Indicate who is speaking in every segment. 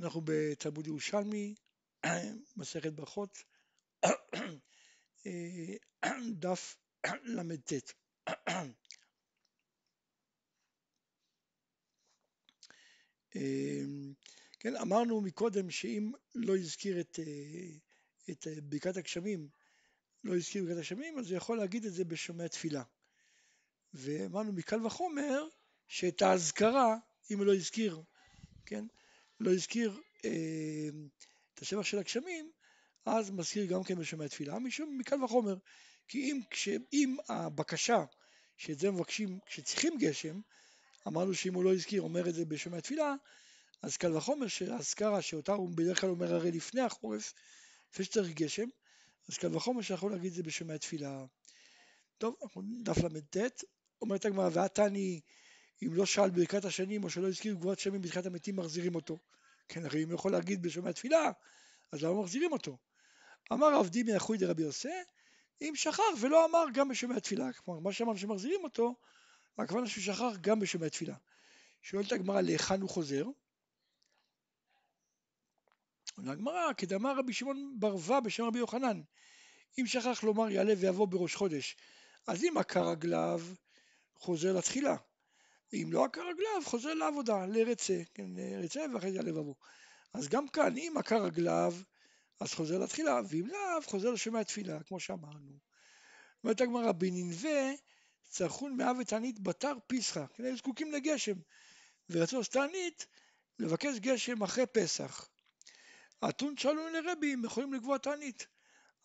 Speaker 1: אנחנו בתלמוד ירושלמי, מסכת ברכות, דף ל"ט. כן, אמרנו מקודם שאם לא הזכיר את, את ברכת הגשמים, לא הזכיר ברכת הגשמים, אז הוא יכול להגיד את זה בשומע תפילה. ואמרנו מקל וחומר שאת האזכרה, אם הוא לא הזכיר, כן, לא הזכיר אה, את השבח של הגשמים, אז מזכיר גם כן בשומע תפילה, משום מקל וחומר, כי אם, כש, אם הבקשה שאת זה מבקשים כשצריכים גשם, אמרנו שאם הוא לא הזכיר אומר את זה בשומע תפילה, אז קל וחומר שהאזכרה שאותה הוא בדרך כלל אומר הרי לפני החורף, לפני שצריך גשם, אז קל וחומר שיכול להגיד את זה בשומע תפילה. טוב, אנחנו דף ל"ט, אומרת הגמרא, ועתני אם לא שאל ברכת השנים או שלא הזכיר גבורת שמים בתחילת המתים מחזירים אותו. כן, הרי אם הוא יכול להגיד בשומע תפילה, אז למה מחזירים אותו? אמר רב דימי אחוי דרבי יוסי, אם שכח ולא אמר גם בשומע תפילה. כלומר, מה שאמרנו שמחזירים אותו, הכוונה שהוא שכח גם בשומע תפילה. שואלת הגמרא להיכן הוא חוזר? עונה הגמרא, כדאמר רבי שמעון ברווה בשם רבי יוחנן, אם שכח לומר יעלה ויבוא בראש חודש, אז אם עקר רגליו, חוזר לתחילה. אם לא עקר רגליו, חוזר לעבודה, לרצה, כן, לרצה ואחרי זה לבבו. אז גם כאן, אם עקר רגליו, אז חוזר לתחילה, ואם לאו, חוזר לשמע תפילה, כמו שאמרנו. אומרת הגמרא, בננבה צרכון מאב ותענית בתר פיסחא, כן, היו זקוקים לגשם, ורצו תענית לבקש גשם אחרי פסח. אתון שאלו לרבי אם יכולים לקבוע תענית.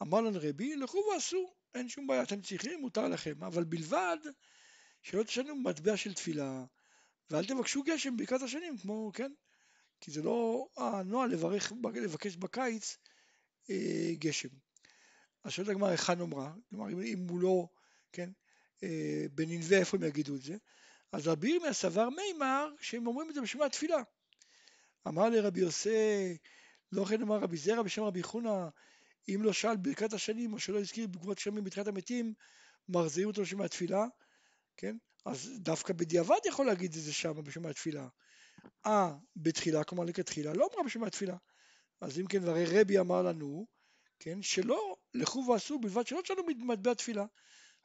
Speaker 1: אמר לנו רבי, לכו ועשו, אין שום בעיה, אתם צריכים, מותר לכם, אבל בלבד שלא תשנו מטבע של תפילה, ואל תבקשו גשם ברכת השנים, כמו, כן? כי זה לא הנוהל לברך, לבקש בקיץ אה, גשם. אז שואלת הגמרא היכן אומרה, כלומר אם, אם הוא לא, כן, אה, בננבה איפה הם יגידו את זה, אז רבי ירמיה סבר מימר שהם אומרים את זה בשם התפילה. אמר לרבי יוסי, לא כן אמר רבי זרע בשם רבי חונא, אם לא שאל ברכת השנים או שלא הזכיר בגבות שמים בתחילת המתים, מחזירים אותו בשם התפילה. כן? אז דווקא בדיעבד יכול להגיד את זה שם בשם התפילה. אה, בתחילה, כלומר לכתחילה, לא אמרה בשם התפילה. אז אם כן, והרי רבי אמר לנו, כן, שלא, לכו ועשו בלבד שלא תשנו מטבע תפילה.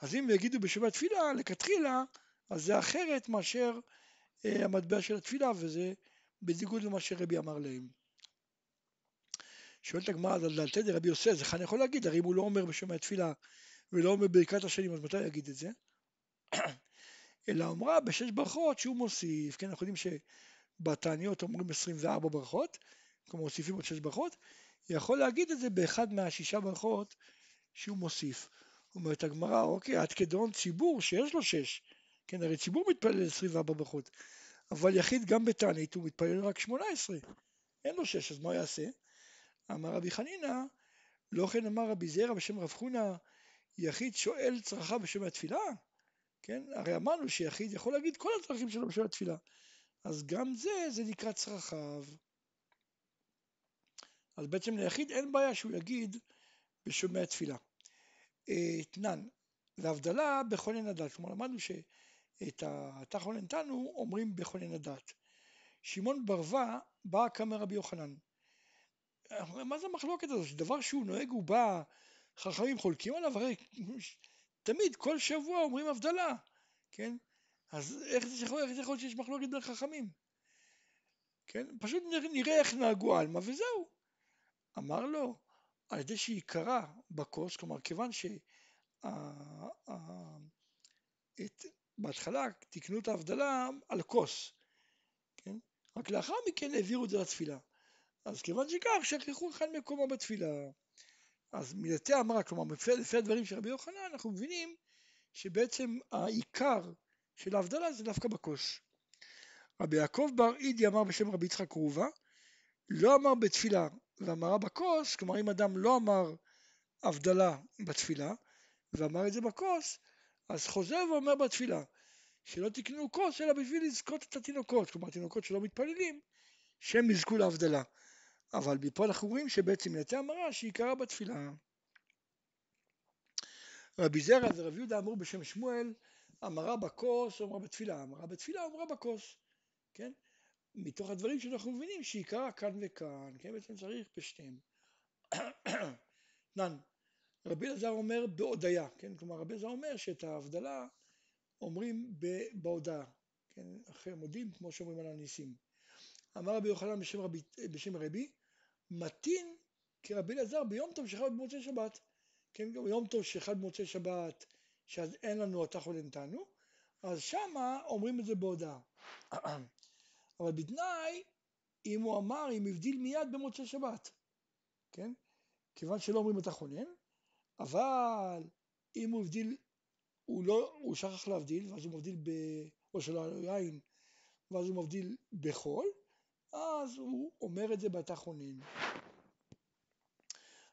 Speaker 1: אז אם יגידו בשם התפילה, לכתחילה, אז זה אחרת מאשר אה, המטבע של התפילה, וזה בניגוד למה שרבי אמר להם. שואלת הגמרא על דלתא דרבי יוסי, אז איך אני יכול להגיד? הרי אם הוא לא אומר בשם התפילה ולא אומר ברכת השנים, אז מתי יגיד את זה? אלא אמרה בשש ברכות שהוא מוסיף, כן, אנחנו יודעים שבתעניות אומרים 24 ברכות, כלומר מוסיפים עוד שש ברכות, יכול להגיד את זה באחד מהשישה ברכות שהוא מוסיף. אומרת הגמרא, אוקיי, עד כדאון ציבור שיש לו שש, כן, הרי ציבור מתפלל 24 ברכות, אבל יחיד גם בתענית הוא מתפלל רק 18, אין לו שש, אז מה יעשה? אמר רבי חנינא, לא כן אמר רבי זרע בשם רב חונא, יחיד שואל צרכיו בשם התפילה? כן? הרי אמרנו שיחיד יכול להגיד כל הצרכים שלו בשביל התפילה. אז גם זה, זה נקרא צרכיו. אז בעצם ליחיד אין בעיה שהוא יגיד בשומע תפילה. אתנן, והבדלה בכונן הדת. כלומר, למדנו שאת התחון נתנו אומרים בכונן הדת. שמעון ברווה בא כמה רבי יוחנן. מה זה המחלוקת הזאת? דבר שהוא נוהג הוא בא, חכמים חולקים עליו, הרי תמיד, כל שבוע אומרים הבדלה, כן? אז איך זה יכול, יכול שיש מחלוקת בין חכמים? כן? פשוט נראה איך נהגו עלמא וזהו. אמר לו, על ידי שהיא קרה בכוס, כלומר כיוון שבהתחלה תיקנו את ההבדלה על כוס, כן? רק לאחר מכן העבירו את זה לתפילה. אז כיוון שכך, שכחו אחד מקומו בתפילה. אז מילתי אמרה, כלומר לפי הדברים של רבי יוחנן אנחנו מבינים שבעצם העיקר של ההבדלה זה דווקא בכוס. רבי יעקב בר אידי אמר בשם רבי יצחק קרובה, לא אמר בתפילה ואמרה בכוס, כלומר אם אדם לא אמר הבדלה בתפילה ואמר את זה בכוס, אז חוזר ואומר בתפילה שלא תקנו כוס אלא בשביל לזכות את התינוקות, כלומר תינוקות שלא מתפללים, שהם יזכו להבדלה. אבל מפה אנחנו רואים שבעצם יצא המרה שהיא קרה בתפילה. רבי זרע ורבי יהודה אמרו בשם שמואל, המרה בכוס או אמרה בתפילה, המרה בתפילה או אמרה בכוס, כן? מתוך הדברים שאנחנו מבינים שעיקרה כאן וכאן, כן, בעצם צריך בשניהם. נן, רבי אלעזר אומר בהודיה, כן, כלומר רבי אלעזר אומר שאת ההבדלה אומרים בהודעה, כן, אחרי מודים כמו שאומרים על הניסים. אמר רבי יוחנן בשם רבי, בשם רבי, מתין כרבי אלעזר ביום טוב שחל במוצאי שבת, כן, יום טוב שחל במוצאי שבת, שאז אין לנו אתה חולנתנו, אז שמה אומרים את זה בהודעה. אבל בתנאי, אם הוא אמר, אם הבדיל מיד במוצאי שבת, כן? כיוון שלא אומרים אתה חונן, אבל אם הוא הבדיל, הוא לא, הוא שכח להבדיל, ואז הוא מבדיל ב... או שלא היה יין, ואז הוא מבדיל בחול, אז הוא אומר את זה באתה חונן.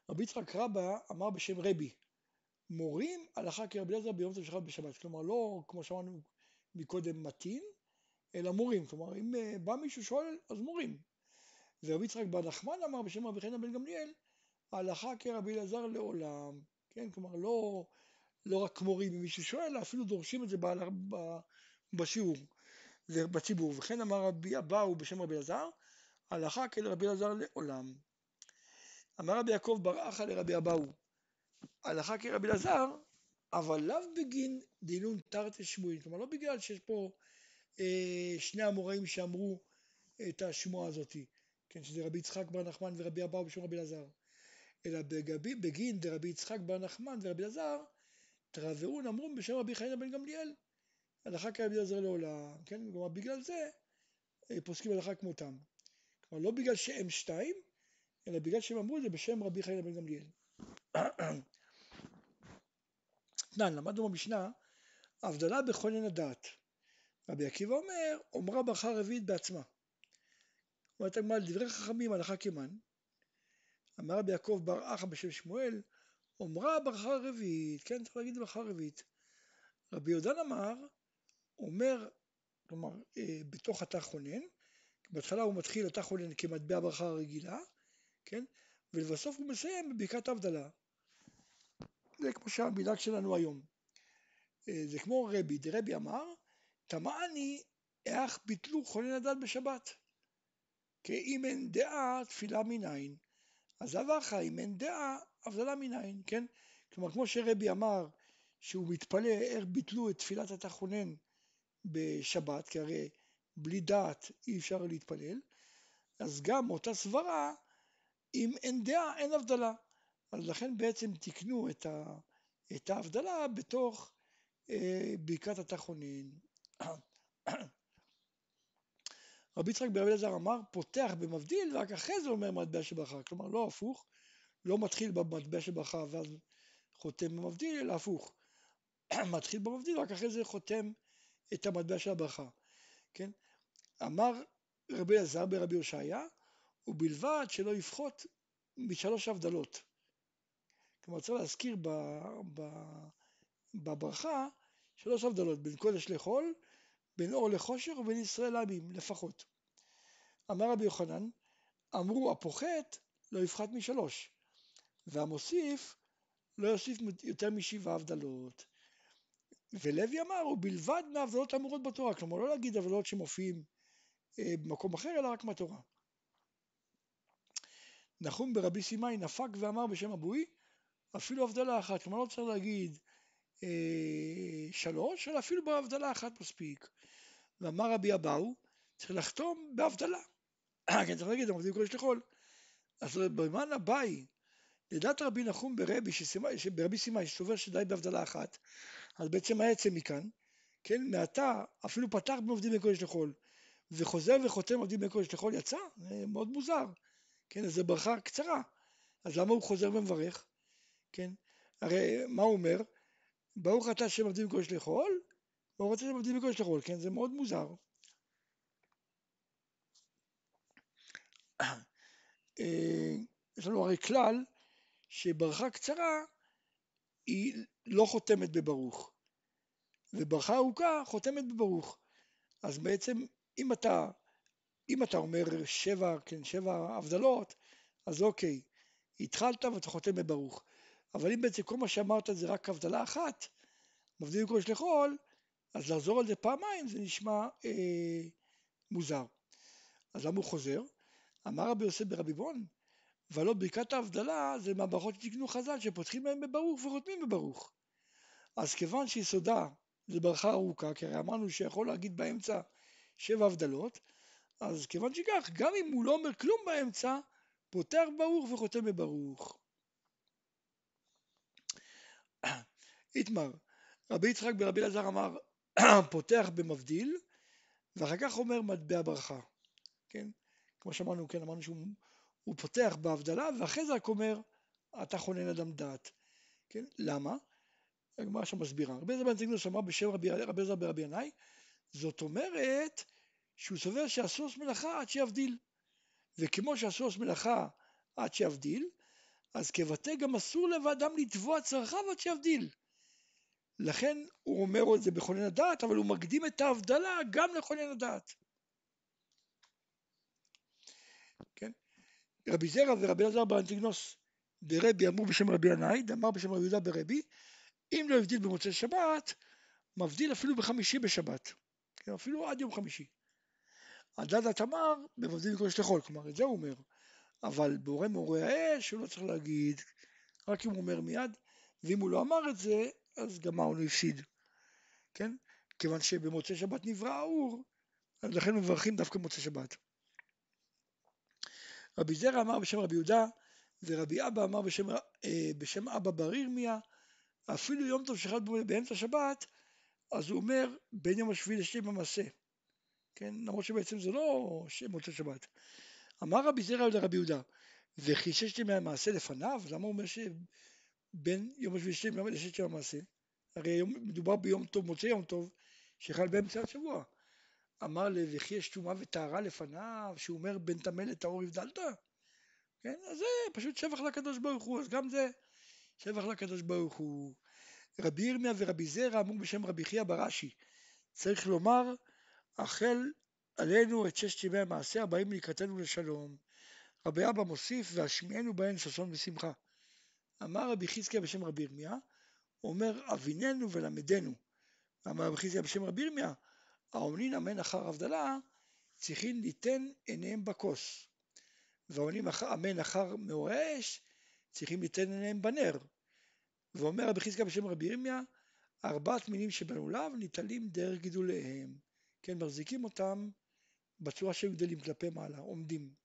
Speaker 1: רבי יצחק רבא אמר בשם רבי, מורים הלכה כרבי אליעזר ביום טוב שבת בשבת, כלומר לא כמו שאמרנו מקודם מתין, אלא מורים, כלומר אם אה, בא מישהו שואל אז מורים. ורבי יצחק בר נחמן אמר בשם רבי חנא בן גמליאל, הלכה כרבי אליעזר לעולם, כן, כלומר לא, לא רק מורים, אם מישהו שואל, אפילו דורשים את זה בשיעור, בציבור, וכן אמר רבי אבאו בשם רבי אלעזר, הלכה כרבי אלעזר לעולם. אמר רבי יעקב בר אחא לרבי אבאו, הלכה כרבי אלעזר, אבל לאו בגין דינון תרתי שמואל, כלומר לא בגלל שיש פה אה, שני המוראים שאמרו את השמועה הזאתי, כן, שזה רבי יצחק בר נחמן ורבי אבאו בשם רבי אלעזר, אלא בגבי, בגין דרבי יצחק בר נחמן ורבי אלעזר, תרברון אמרו בשם רבי חיינה בן גמליאל, הלכה כרבי אלעזר לעולם, כן, כלומר בגלל זה אה, פוסקים הלכה כמותם. כלומר לא בגלל שהם שתיים, אלא בגלל שהם אמרו את זה בשם רבי חיינה בן גמליאל. תנן, למדנו במשנה, הבדלה בכונן הדעת. רבי עקיבא אומר, אומרה ברכה רביעית בעצמה. אומרת הגמרא, דברי חכמים הלכה כמן. אמר רבי יעקב בר אחא בשם שמואל, אומרה ברכה רביעית, כן, צריך להגיד ברכה רביעית. רבי יהודן אמר, אומר, כלומר, אה, בתוך התא חונן, בהתחלה הוא מתחיל התא חונן כמטבע ברכה רגילה, כן, ולבסוף הוא מסיים בברכת ההבדלה. זה כמו שהמנהג שלנו היום. אה, זה כמו רבי, דרבי אמר, תמאני איך ביטלו חונן הדת בשבת. כי אם אין דעה, תפילה מניין. אז אבכה, אם אין דעה, הבדלה מניין, כן? כלומר, כמו שרבי אמר, שהוא מתפלא איך ביטלו את תפילת התחונן בשבת, כי הרי בלי דעת אי אפשר להתפלל, אז גם אותה סברה, אם אין דעה, אין הבדלה. אז לכן בעצם תיקנו את, ה, את ההבדלה בתוך אה, ברכת התחונן. רבי יצחק ברבי אלעזר אמר, פותח במבדיל ורק אחרי זה אומר מטבע שברכה, כלומר לא הפוך, לא מתחיל במטבע שברכה ואז חותם במבדיל, אלא הפוך, מתחיל במבדיל רק אחרי זה חותם את המטבע של הברכה, כן? אמר רבי אלעזר ברבי הושעיה, ובלבד שלא יפחות משלוש הבדלות. כלומר צריך להזכיר ב, ב, בברכה שלוש הבדלות בין קודש לחול, בין אור לחושך ובין ישראל לעמים לפחות. אמר רבי יוחנן, אמרו הפוחת לא יפחת משלוש, והמוסיף לא יוסיף יותר משבעה הבדלות. ולוי אמר, ובלבד מההבדלות האמורות בתורה, כלומר לא להגיד הבדלות שמופיעים אה, במקום אחר, אלא רק מהתורה. נחום ברבי סימאי נפק ואמר בשם אבוי, אפילו הבדלה אחת, כלומר לא צריך להגיד אה, שלוש, אלא אפילו בהבדלה אחת מספיק. ואמר רבי אבאו, צריך לחתום בהבדלה. כן, צריך להגיד, עובדים קודש לחול. אז במן הבאי, לדעת רבי נחום ברבי, ברבי סימאי, שסובר שדי בהבדלה אחת, אז בעצם יצא מכאן? כן, מעתה אפילו פתח בעובדים בקודש לחול, וחוזר וחותם עובדים בקודש לחול, יצא? זה מאוד מוזר. כן, אז זו ברכה קצרה. אז למה הוא חוזר ומברך? כן, הרי מה הוא אומר? ברוך אתה שם עובדים בקודש לחול, והוא רוצה שהם עובדים בקודש לחול, כן? זה מאוד מוזר. אה, יש לנו הרי כלל שברכה קצרה היא לא חותמת בברוך, וברכה ארוכה חותמת בברוך. אז בעצם אם אתה, אם אתה אומר שבע, כן, שבע הבדלות, אז אוקיי, התחלת ואתה חותם בברוך. אבל אם בעצם כל מה שאמרת זה רק הבדלה אחת, מבדיל קודש לחול, אז לחזור על זה פעמיים זה נשמע אה, מוזר. אז למה הוא חוזר? אמר רבי יוסף ברבי בון, ולא ברכת ההבדלה זה מהברכות שתקנו חז"ל שפותחים בהם בברוך וחותמים בברוך. אז כיוון שיסודה זה ברכה ארוכה, כי הרי אמרנו שיכול להגיד באמצע שבע הבדלות, אז כיוון שכך, גם אם הוא לא אומר כלום באמצע, פותח ברוך וחותם בברוך. איתמר, רבי יצחק ברבי אלעזר אמר, פותח במבדיל, ואחר כך אומר מטבע ברכה, כן? כמו שאמרנו, כן, אמרנו שהוא פותח בהבדלה, ואחרי זה רק אומר, אתה חונן אדם דעת, כן? למה? הגמרא שם מסבירה. רבי אלעזר בן זיגנוס אמר בשם רבי אלעזר ברבי ינאי, זאת אומרת שהוא סובר שהסוס מלאכה עד שיבדיל. וכמו שהסוס מלאכה עד שיבדיל, אז כבטא גם אסור לאדם לתבוע צרכיו עד שיבדיל. לכן הוא אומר את זה בכונן הדעת, אבל הוא מקדים את ההבדלה גם לכונן הדעת. רבי זרע ורבי אלעזר באנטיגנוס ברבי אמרו בשם רבי ינאי, דאמר בשם רבי יהודה ברבי, אם לא הבדיל במוצאי שבת, מבדיל אפילו בחמישי בשבת, כן, אפילו עד יום חמישי. הדד התמר במבדיל מקודש לחול, כלומר את זה הוא אומר, אבל בורא מורה האש הוא לא צריך להגיד, רק אם הוא אומר מיד, ואם הוא לא אמר את זה, אז גם מה הוא הפסיד, כן? כיוון שבמוצאי שבת נברא האור, לכן מברכים דווקא במוצאי שבת. רבי זרע אמר בשם רבי יהודה, ורבי אבא אמר בשם, אה, בשם אבא בר ירמיה, אפילו יום טוב שחל באמצע שבת, אז הוא אומר בין יום השביעי לשם המעשה, כן? למרות שבעצם זה לא מוצאי שבת. אמר רבי זרע לרבי יהודה, וכי ששת ימי המעשה לפניו, למה הוא אומר שבין יום השביעי לשם לששת המעשה? הרי יום, מדובר ביום טוב, מוצאי יום טוב, שחל באמצע השבוע. אמר לי, וכי יש טומאה וטהרה לפניו, שהוא אומר בין טמא לטהור הבדלת? כן, אז זה פשוט שבח לקדוש ברוך הוא, אז גם זה שבח לקדוש ברוך הוא. רבי ירמיה ורבי זרע אמרו בשם רבי חייא ברש"י, צריך לומר, החל עלינו את ששת ימי המעשה הבאים לקראתנו לשלום. רבי אבא מוסיף, והשמיענו בהן ששון ושמחה. אמר רבי חזקיה בשם רבי ירמיה, אומר אביננו ולמדנו. אמר רבי חזקיה בשם רבי ירמיה, האומנין אמן אחר הבדלה, צריכים ליתן עיניהם בכוס. והאומנים אמן אחר מאור האש, צריכים ליתן עיניהם בנר. ואומר רבי חזקיה בשם רבי ירמיה, ארבעת מינים שבלולב ניטלים דרך גידוליהם. כן, מחזיקים אותם בצורה שהם גדלים כלפי מעלה, עומדים.